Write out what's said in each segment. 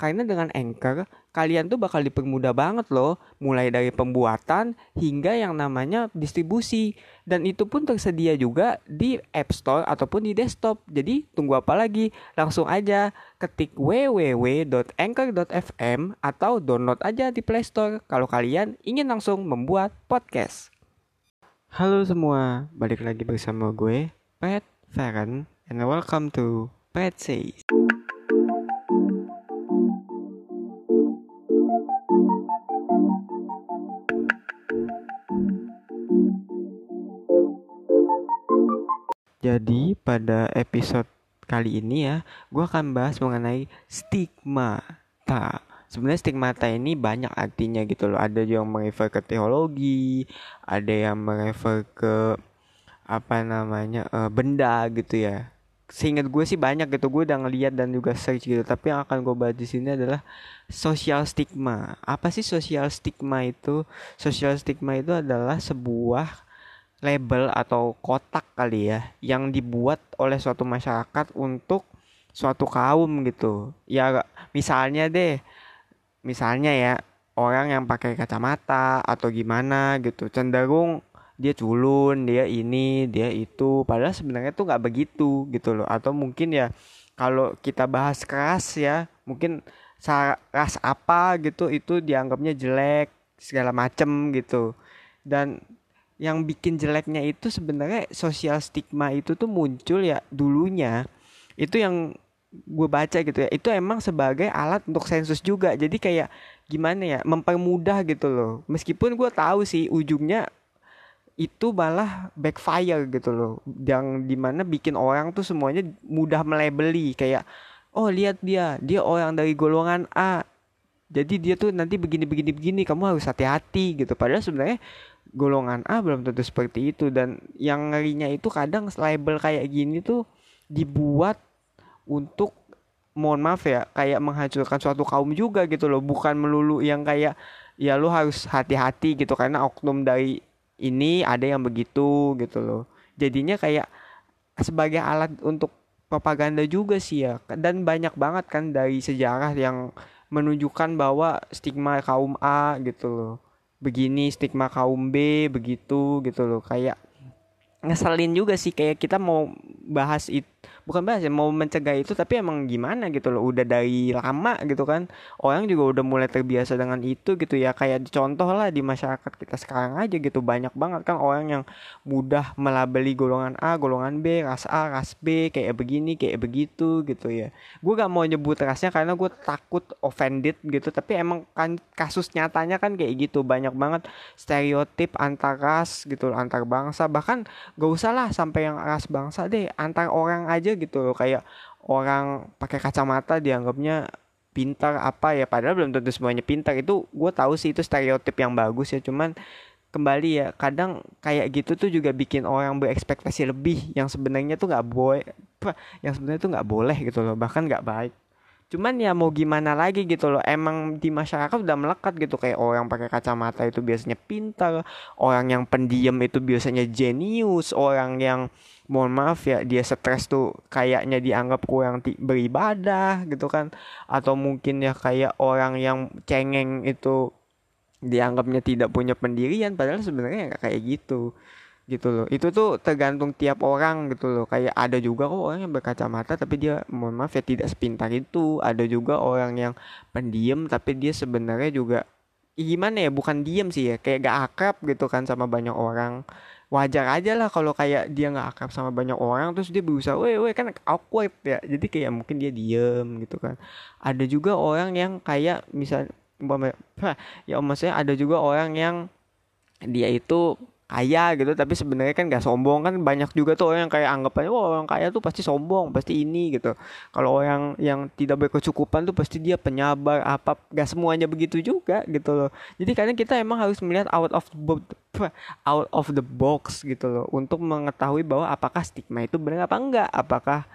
Karena dengan Anchor, kalian tuh bakal dipermudah banget loh, mulai dari pembuatan hingga yang namanya distribusi. Dan itu pun tersedia juga di App Store ataupun di desktop. Jadi tunggu apa lagi? Langsung aja ketik www.anchor.fm atau download aja di Play Store kalau kalian ingin langsung membuat podcast. Halo semua, balik lagi bersama gue, Pat Feren, and welcome to Pat Says. Jadi pada episode kali ini ya, gue akan bahas mengenai stigmata. Sebenarnya stigmata ini banyak artinya gitu loh. Ada yang merefer ke teologi, ada yang merefer ke apa namanya uh, benda gitu ya. Seingat gue sih banyak gitu. Gue udah ngeliat dan juga search gitu. Tapi yang akan gue bahas di sini adalah sosial stigma. Apa sih sosial stigma itu? Sosial stigma itu adalah sebuah label atau kotak kali ya yang dibuat oleh suatu masyarakat untuk suatu kaum gitu. Ya misalnya deh, misalnya ya orang yang pakai kacamata atau gimana gitu cenderung dia culun, dia ini, dia itu. Padahal sebenarnya tuh nggak begitu gitu loh. Atau mungkin ya kalau kita bahas keras ya, mungkin ras apa gitu itu dianggapnya jelek segala macem gitu. Dan yang bikin jeleknya itu sebenarnya sosial stigma itu tuh muncul ya dulunya. Itu yang gue baca gitu ya. Itu emang sebagai alat untuk sensus juga. Jadi kayak gimana ya mempermudah gitu loh. Meskipun gue tahu sih ujungnya itu malah backfire gitu loh. Yang di mana bikin orang tuh semuanya mudah melebeli. Kayak oh lihat dia. Dia orang dari golongan A. Jadi dia tuh nanti begini begini begini. Kamu harus hati-hati gitu. Padahal sebenarnya golongan A belum tentu seperti itu. Dan yang ngerinya itu kadang label kayak gini tuh dibuat untuk mohon maaf ya kayak menghancurkan suatu kaum juga gitu loh. Bukan melulu yang kayak ya lu harus hati-hati gitu. Karena oknum dari ini ada yang begitu gitu loh. Jadinya kayak sebagai alat untuk propaganda juga sih ya. Dan banyak banget kan dari sejarah yang menunjukkan bahwa stigma kaum A gitu loh begini stigma kaum B begitu gitu loh. Kayak ngeselin juga sih kayak kita mau bahas itu bukan bahas ya mau mencegah itu tapi emang gimana gitu loh udah dari lama gitu kan orang juga udah mulai terbiasa dengan itu gitu ya. Kayak contoh lah di masyarakat kita sekarang aja gitu banyak banget kan orang yang mudah melabeli golongan A golongan B ras A ras B kayak begini kayak begitu gitu ya. Gue gak mau nyebut rasnya karena gue takut offended gitu tapi emang kan kasus nyatanya kan kayak gitu banyak banget stereotip antar ras gitu antar bangsa. Bahkan gak usah lah sampai yang ras bangsa deh antar orang aja gitu loh kayak orang pakai kacamata dianggapnya pintar apa ya padahal belum tentu semuanya pintar. Itu gue tahu sih itu stereotip yang bagus ya cuman kembali ya kadang kayak gitu tuh juga bikin orang berekspektasi lebih yang sebenarnya tuh nggak boleh yang sebenarnya tuh nggak boleh gitu loh bahkan nggak baik cuman ya mau gimana lagi gitu loh. Emang di masyarakat udah melekat gitu. Kayak orang pakai kacamata itu biasanya pintar. Orang yang pendiam itu biasanya jenius. Orang yang mohon maaf ya dia stres tuh kayaknya dianggap kurang beribadah gitu kan. Atau mungkin ya kayak orang yang cengeng itu dianggapnya tidak punya pendirian. Padahal sebenarnya kayak gitu gitu loh. Itu tuh tergantung tiap orang gitu loh. Kayak ada juga kok orang yang berkacamata tapi dia mohon maaf ya tidak sepintar itu. Ada juga orang yang pendiam tapi dia sebenarnya juga gimana ya bukan diem sih ya kayak gak akrab gitu kan sama banyak orang. Wajar aja lah kalau kayak dia nggak akrab sama banyak orang terus dia berusaha weh weh kan awkward ya. Jadi kayak mungkin dia diem gitu kan. Ada juga orang yang kayak misal ya maksudnya ada juga orang yang dia itu kaya gitu tapi sebenarnya kan gak sombong. Kan banyak juga tuh orang yang kayak anggapannya wah orang kaya tuh pasti sombong pasti ini gitu. Kalau orang yang tidak berkecukupan tuh pasti dia penyabar apa gak semuanya begitu juga gitu loh. Jadi kadang kita emang harus melihat out of the out of the box gitu loh untuk mengetahui bahwa apakah stigma itu benar apa enggak. Apakah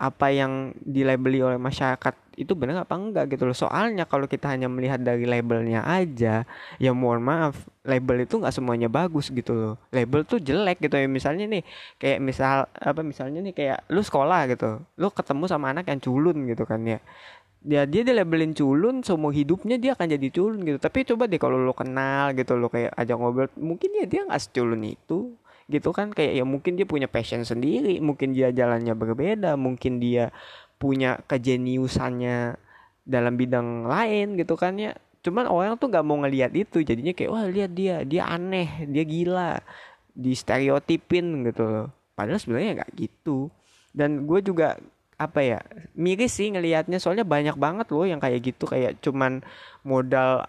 apa yang dilabeli oleh masyarakat itu benar apa enggak gitu loh. Soalnya kalau kita hanya melihat dari labelnya aja ya mohon maaf label itu nggak semuanya bagus gitu loh. Label tuh jelek gitu ya. Misalnya nih kayak misal apa misalnya nih kayak lu sekolah gitu lu ketemu sama anak yang culun gitu kan ya. Dia dia dilabelin culun semua hidupnya dia akan jadi culun gitu. Tapi coba deh kalau lo kenal gitu lo kayak ajak ngobrol mungkin ya dia nggak seculun itu gitu kan kayak ya mungkin dia punya passion sendiri mungkin dia jalannya berbeda mungkin dia punya kejeniusannya dalam bidang lain gitu kan ya. Cuman orang tuh nggak mau ngelihat itu jadinya kayak wah lihat dia dia aneh dia gila di stereotipin gitu loh. Padahal sebenarnya nggak gitu. Dan gue juga apa ya miris sih ngelihatnya soalnya banyak banget loh yang kayak gitu kayak cuman modal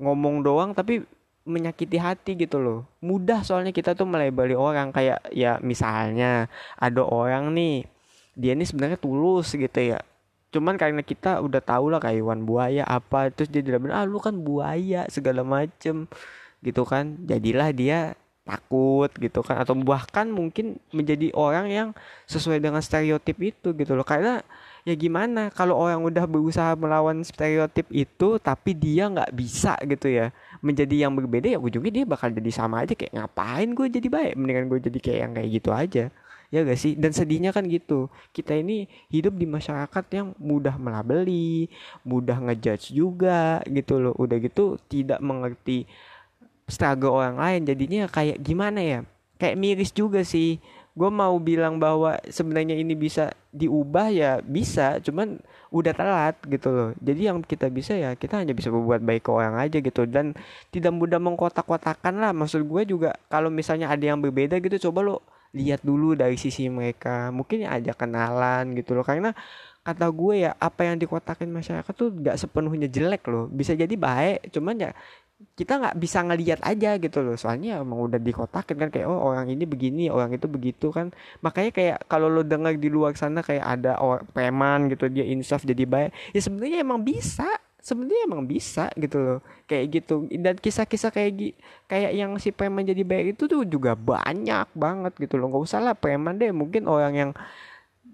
ngomong doang tapi menyakiti hati gitu loh. Mudah soalnya kita tuh melebeli orang. Kayak ya misalnya ada orang nih dia ini sebenarnya tulus gitu ya. Cuman karena kita udah tahu lah kayak hewan buaya apa terus dia bilang ah lu kan buaya segala macem gitu kan. Jadilah dia takut gitu kan. Atau bahkan mungkin menjadi orang yang sesuai dengan stereotip itu gitu loh. Karena ya gimana? Kalau orang udah berusaha melawan stereotip itu tapi dia nggak bisa gitu ya. Menjadi yang berbeda ya ujungnya dia bakal jadi sama aja. Kayak ngapain gue jadi baik? Mendingan gue jadi kayak yang kayak gitu aja. Ya gak sih? Dan sedihnya kan gitu. Kita ini hidup di masyarakat yang mudah melabeli mudah ngejudge juga gitu loh. Udah gitu tidak mengerti struggle orang lain. Jadinya kayak gimana ya? Kayak miris juga sih gue mau bilang bahwa sebenarnya ini bisa diubah ya bisa cuman udah telat gitu loh. Jadi yang kita bisa ya kita hanya bisa berbuat baik ke orang aja gitu. Dan tidak mudah mengkotak-kotakan lah. Maksud gue juga kalau misalnya ada yang berbeda gitu coba lo lihat dulu dari sisi mereka. Mungkin aja kenalan gitu loh. Karena kata gue ya apa yang dikotakin masyarakat tuh gak sepenuhnya jelek loh. Bisa jadi baik cuman ya kita nggak bisa ngelihat aja gitu loh. Soalnya emang udah dikotakin kan kayak oh orang ini begini orang itu begitu kan. Makanya kayak kalau lo dengar di luar sana kayak ada orang preman gitu dia insaf jadi baik ya sebenarnya emang bisa sebenarnya emang bisa gitu loh. Kayak gitu. Dan kisah-kisah kayak kayak yang si preman jadi baik itu tuh juga banyak banget gitu loh. Nggak usah lah preman deh. Mungkin orang yang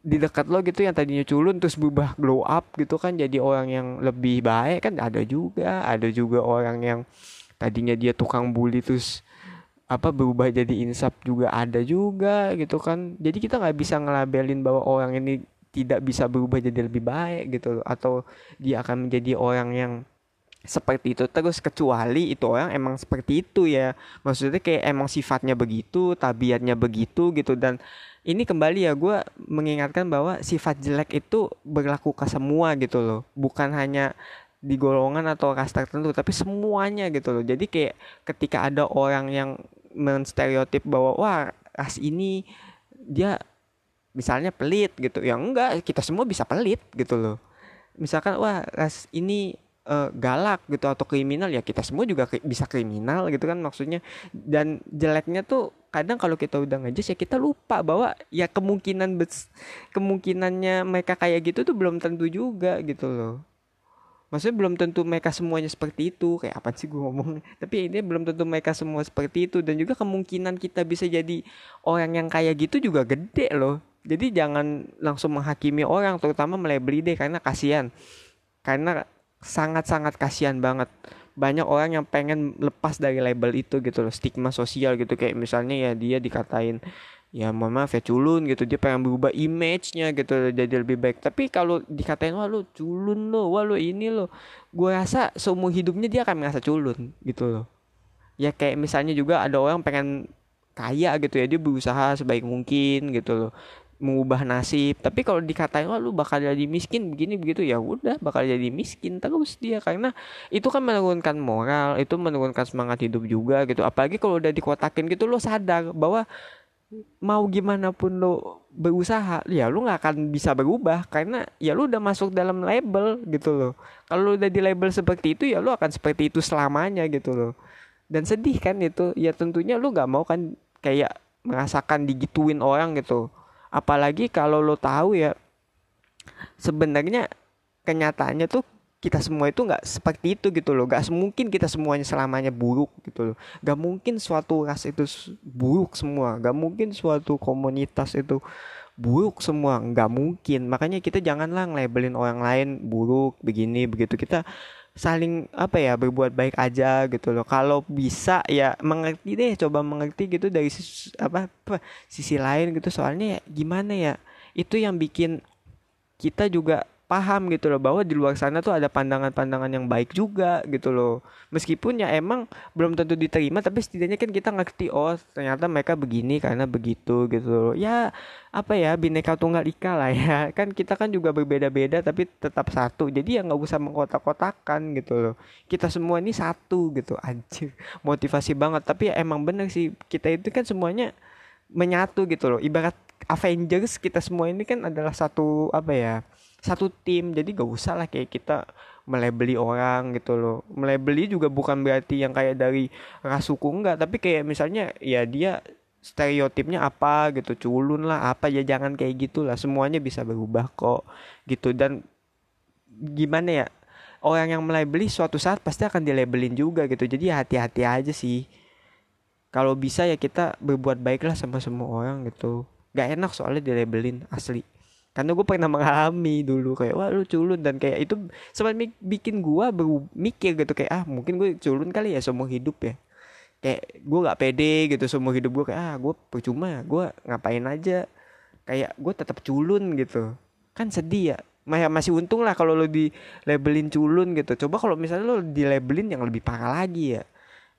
di dekat lo gitu yang tadinya culun terus berubah glow up gitu kan jadi orang yang lebih baik kan ada juga. Ada juga orang yang tadinya dia tukang bully terus apa berubah jadi insaf juga ada juga gitu kan. Jadi kita nggak bisa ngelabelin bahwa orang ini tidak bisa berubah jadi lebih baik gitu atau dia akan menjadi orang yang seperti itu. Terus kecuali itu orang emang seperti itu ya. Maksudnya kayak emang sifatnya begitu tabiatnya begitu gitu. Dan ini kembali ya gue mengingatkan bahwa sifat jelek itu berlaku ke semua gitu loh. Bukan hanya di golongan atau ras tertentu tapi semuanya gitu loh. Jadi kayak ketika ada orang yang menstereotip bahwa wah ras ini dia misalnya pelit gitu. Ya enggak kita semua bisa pelit gitu loh. Misalkan wah ras ini uh, galak gitu atau kriminal ya kita semua juga bisa kriminal gitu kan maksudnya. Dan jeleknya tuh kadang kalau kita udah ngejudge ya kita lupa bahwa ya kemungkinan bes kemungkinannya mereka kayak gitu tuh belum tentu juga gitu loh. Maksudnya belum tentu mereka semuanya seperti itu kayak apa sih gue ngomong tapi ini belum tentu mereka semua seperti itu. Dan juga kemungkinan kita bisa jadi orang yang kayak gitu juga gede loh. Jadi jangan langsung menghakimi orang terutama melebeli deh karena kasihan. Karena sangat-sangat kasihan banget. Banyak orang yang pengen lepas dari label itu gitu loh stigma sosial gitu. Kayak misalnya ya dia dikatain ya mohon maaf ya culun gitu. Dia pengen berubah image-nya gitu jadi lebih baik. Tapi kalau dikatain wah lu culun lo wah lu ini lo gue rasa seumur hidupnya dia akan merasa culun gitu loh. Ya kayak misalnya juga ada orang pengen kaya gitu ya dia berusaha sebaik mungkin gitu loh mengubah nasib. Tapi kalau dikatain lu bakal jadi miskin begini begitu ya udah bakal jadi miskin terus dia. Karena itu kan menurunkan moral itu menurunkan semangat hidup juga gitu. Apalagi kalau udah dikotakin gitu lo sadar bahwa mau gimana pun lo berusaha ya lu nggak akan bisa berubah. Karena ya lu udah masuk dalam label gitu loh. Kalau udah di label seperti itu ya lu akan seperti itu selamanya gitu loh. Dan sedih kan itu. Ya tentunya lu nggak mau kan kayak merasakan digituin orang gitu apalagi kalau lo tahu ya sebenarnya kenyataannya tuh kita semua itu nggak seperti itu gitu loh. Gak mungkin kita semuanya selamanya buruk gitu loh. Gak mungkin suatu ras itu buruk semua. Gak mungkin suatu komunitas itu buruk semua. Nggak mungkin. Makanya kita janganlah labelin orang lain buruk begini begitu. Kita saling apa ya berbuat baik aja gitu loh. Kalau bisa ya mengerti deh coba mengerti gitu dari sisi, apa, apa sisi lain gitu. Soalnya ya gimana ya itu yang bikin kita juga paham gitu loh bahwa di luar sana tuh ada pandangan-pandangan yang baik juga gitu loh. Meskipun ya emang belum tentu diterima tapi setidaknya kan kita ngerti oh ternyata mereka begini karena begitu gitu loh. Ya apa ya bineka tunggal ika lah ya. Kan kita kan juga berbeda-beda tapi tetap satu. Jadi ya nggak usah mengkotak-kotakan gitu loh. Kita semua ini satu gitu anjir. Motivasi banget. Tapi ya emang bener sih kita itu kan semuanya menyatu gitu loh. Ibarat Avengers kita semua ini kan adalah satu apa ya satu tim. Jadi gak usah lah kayak kita melebeli orang gitu loh. Melebeli juga bukan berarti yang kayak dari ras suku enggak tapi kayak misalnya ya dia stereotipnya apa gitu culun lah apa ya jangan kayak gitulah. Semuanya bisa berubah kok gitu. Dan gimana ya orang yang melebeli suatu saat pasti akan dilabelin juga gitu. Jadi hati-hati aja sih. Kalau bisa ya kita berbuat baiklah sama semua orang gitu. Gak enak soalnya dilabelin asli karena gue pernah mengalami dulu kayak wah lu culun. Dan kayak itu sempat bikin gue mikir gitu kayak ah mungkin gue culun kali ya semua hidup ya. Kayak gue gak pede gitu semua hidup gue kayak ah gue percuma gue ngapain aja. Kayak gue tetap culun gitu. Kan sedih ya. Masih untung lah kalau lo di labelin culun gitu. Coba kalau misalnya lo di labelin yang lebih parah lagi ya.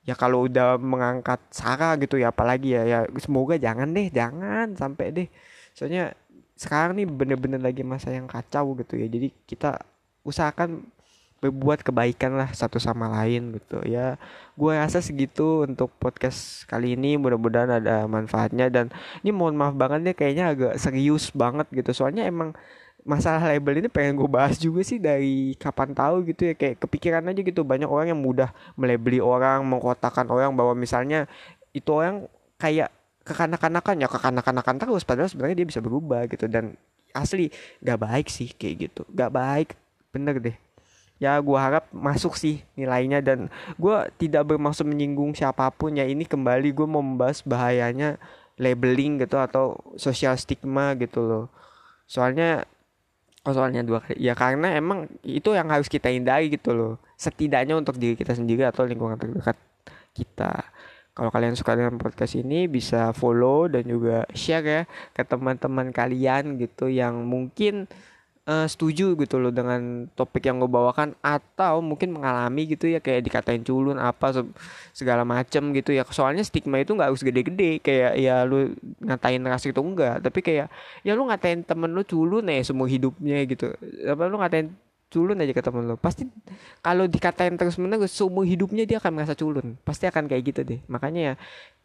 Ya kalau udah mengangkat Sarah gitu ya apalagi ya ya semoga jangan deh jangan sampai deh. Soalnya sekarang nih bener-bener lagi masa yang kacau gitu ya. Jadi kita usahakan berbuat kebaikan lah satu sama lain gitu ya. Gue rasa segitu untuk podcast kali ini. Mudah-mudahan ada manfaatnya. Dan ini mohon maaf banget deh kayaknya agak serius banget gitu. Soalnya emang masalah label ini pengen gue bahas juga sih dari kapan tahu gitu ya. Kayak kepikiran aja gitu. Banyak orang yang mudah melebeli orang mengkotakan orang bahwa misalnya itu orang kayak kekanak-kanakan ya kekanak-kanakan terus padahal sebenarnya dia bisa berubah gitu. Dan asli gak baik sih kayak gitu. Gak baik bener deh. Ya gue harap masuk sih nilainya. Dan gue tidak bermaksud menyinggung siapa pun. Ya ini kembali gue mau membahas bahayanya labeling gitu atau social stigma gitu loh. Soalnya oh soalnya dua kali. Ya karena emang itu yang harus kita hindari gitu loh. Setidaknya untuk diri kita sendiri atau lingkungan terdekat kita kalau kalian suka dengan podcast ini bisa follow dan juga share ya ke teman-teman kalian gitu yang mungkin uh, setuju gitu loh dengan topik yang gue bawakan atau mungkin mengalami gitu ya kayak dikatain culun apa segala macem gitu ya. Soalnya stigma itu nggak harus gede-gede kayak ya lu ngatain ras itu enggak. Tapi kayak ya lu ngatain temen lu culun ya semua hidupnya gitu. Apa lu ngatain culun aja ke temen lo. Pasti kalau dikatain terus menerus seumur hidupnya dia akan merasa culun. Pasti akan kayak gitu deh. Makanya ya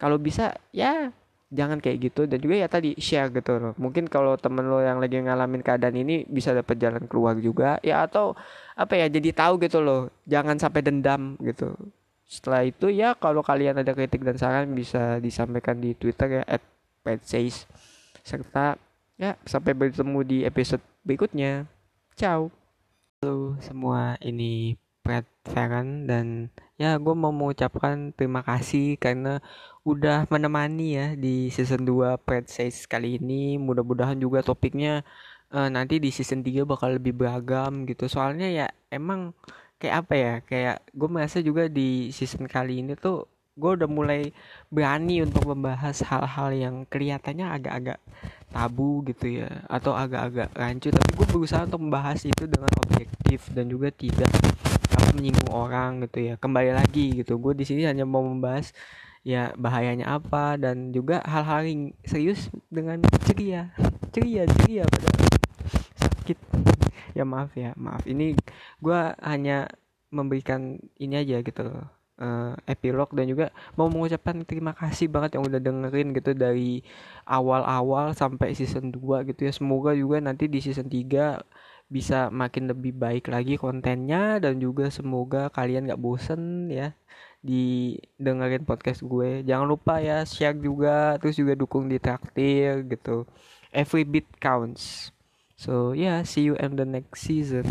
kalau bisa ya jangan kayak gitu. Dan juga ya tadi share gitu loh. Mungkin kalau temen lo yang lagi ngalamin keadaan ini bisa dapat jalan keluar juga. Ya atau apa ya jadi tahu gitu loh. Jangan sampai dendam gitu. Setelah itu ya kalau kalian ada kritik dan saran bisa disampaikan di twitter ya at serta ya sampai bertemu di episode berikutnya. Ciao Halo semua, ini Fred Ferran dan ya gue mau mengucapkan terima kasih karena udah menemani ya di season 2 Fred Says kali ini. Mudah-mudahan juga topiknya uh, nanti di season 3 bakal lebih beragam gitu. Soalnya ya emang kayak apa ya, kayak gue merasa juga di season kali ini tuh gue udah mulai berani untuk membahas hal-hal yang kelihatannya agak-agak tabu gitu ya atau agak-agak rancu. Tapi gue berusaha untuk membahas itu dengan objektif dan juga tidak apa menyinggung orang gitu ya. Kembali lagi gitu gue di sini hanya mau membahas ya bahayanya apa dan juga hal-hal yang serius dengan ceria. Ceria ceria pada sakit. Ya maaf ya maaf. Ini gue hanya memberikan ini aja gitu loh uh, epilog dan juga mau mengucapkan terima kasih banget yang udah dengerin gitu dari awal-awal sampai season 2 gitu ya. Semoga juga nanti di season 3 bisa makin lebih baik lagi kontennya dan juga semoga kalian gak bosen ya di dengerin podcast gue. Jangan lupa ya share juga terus juga dukung di traktir gitu. Every bit counts. So yeah, see you in the next season.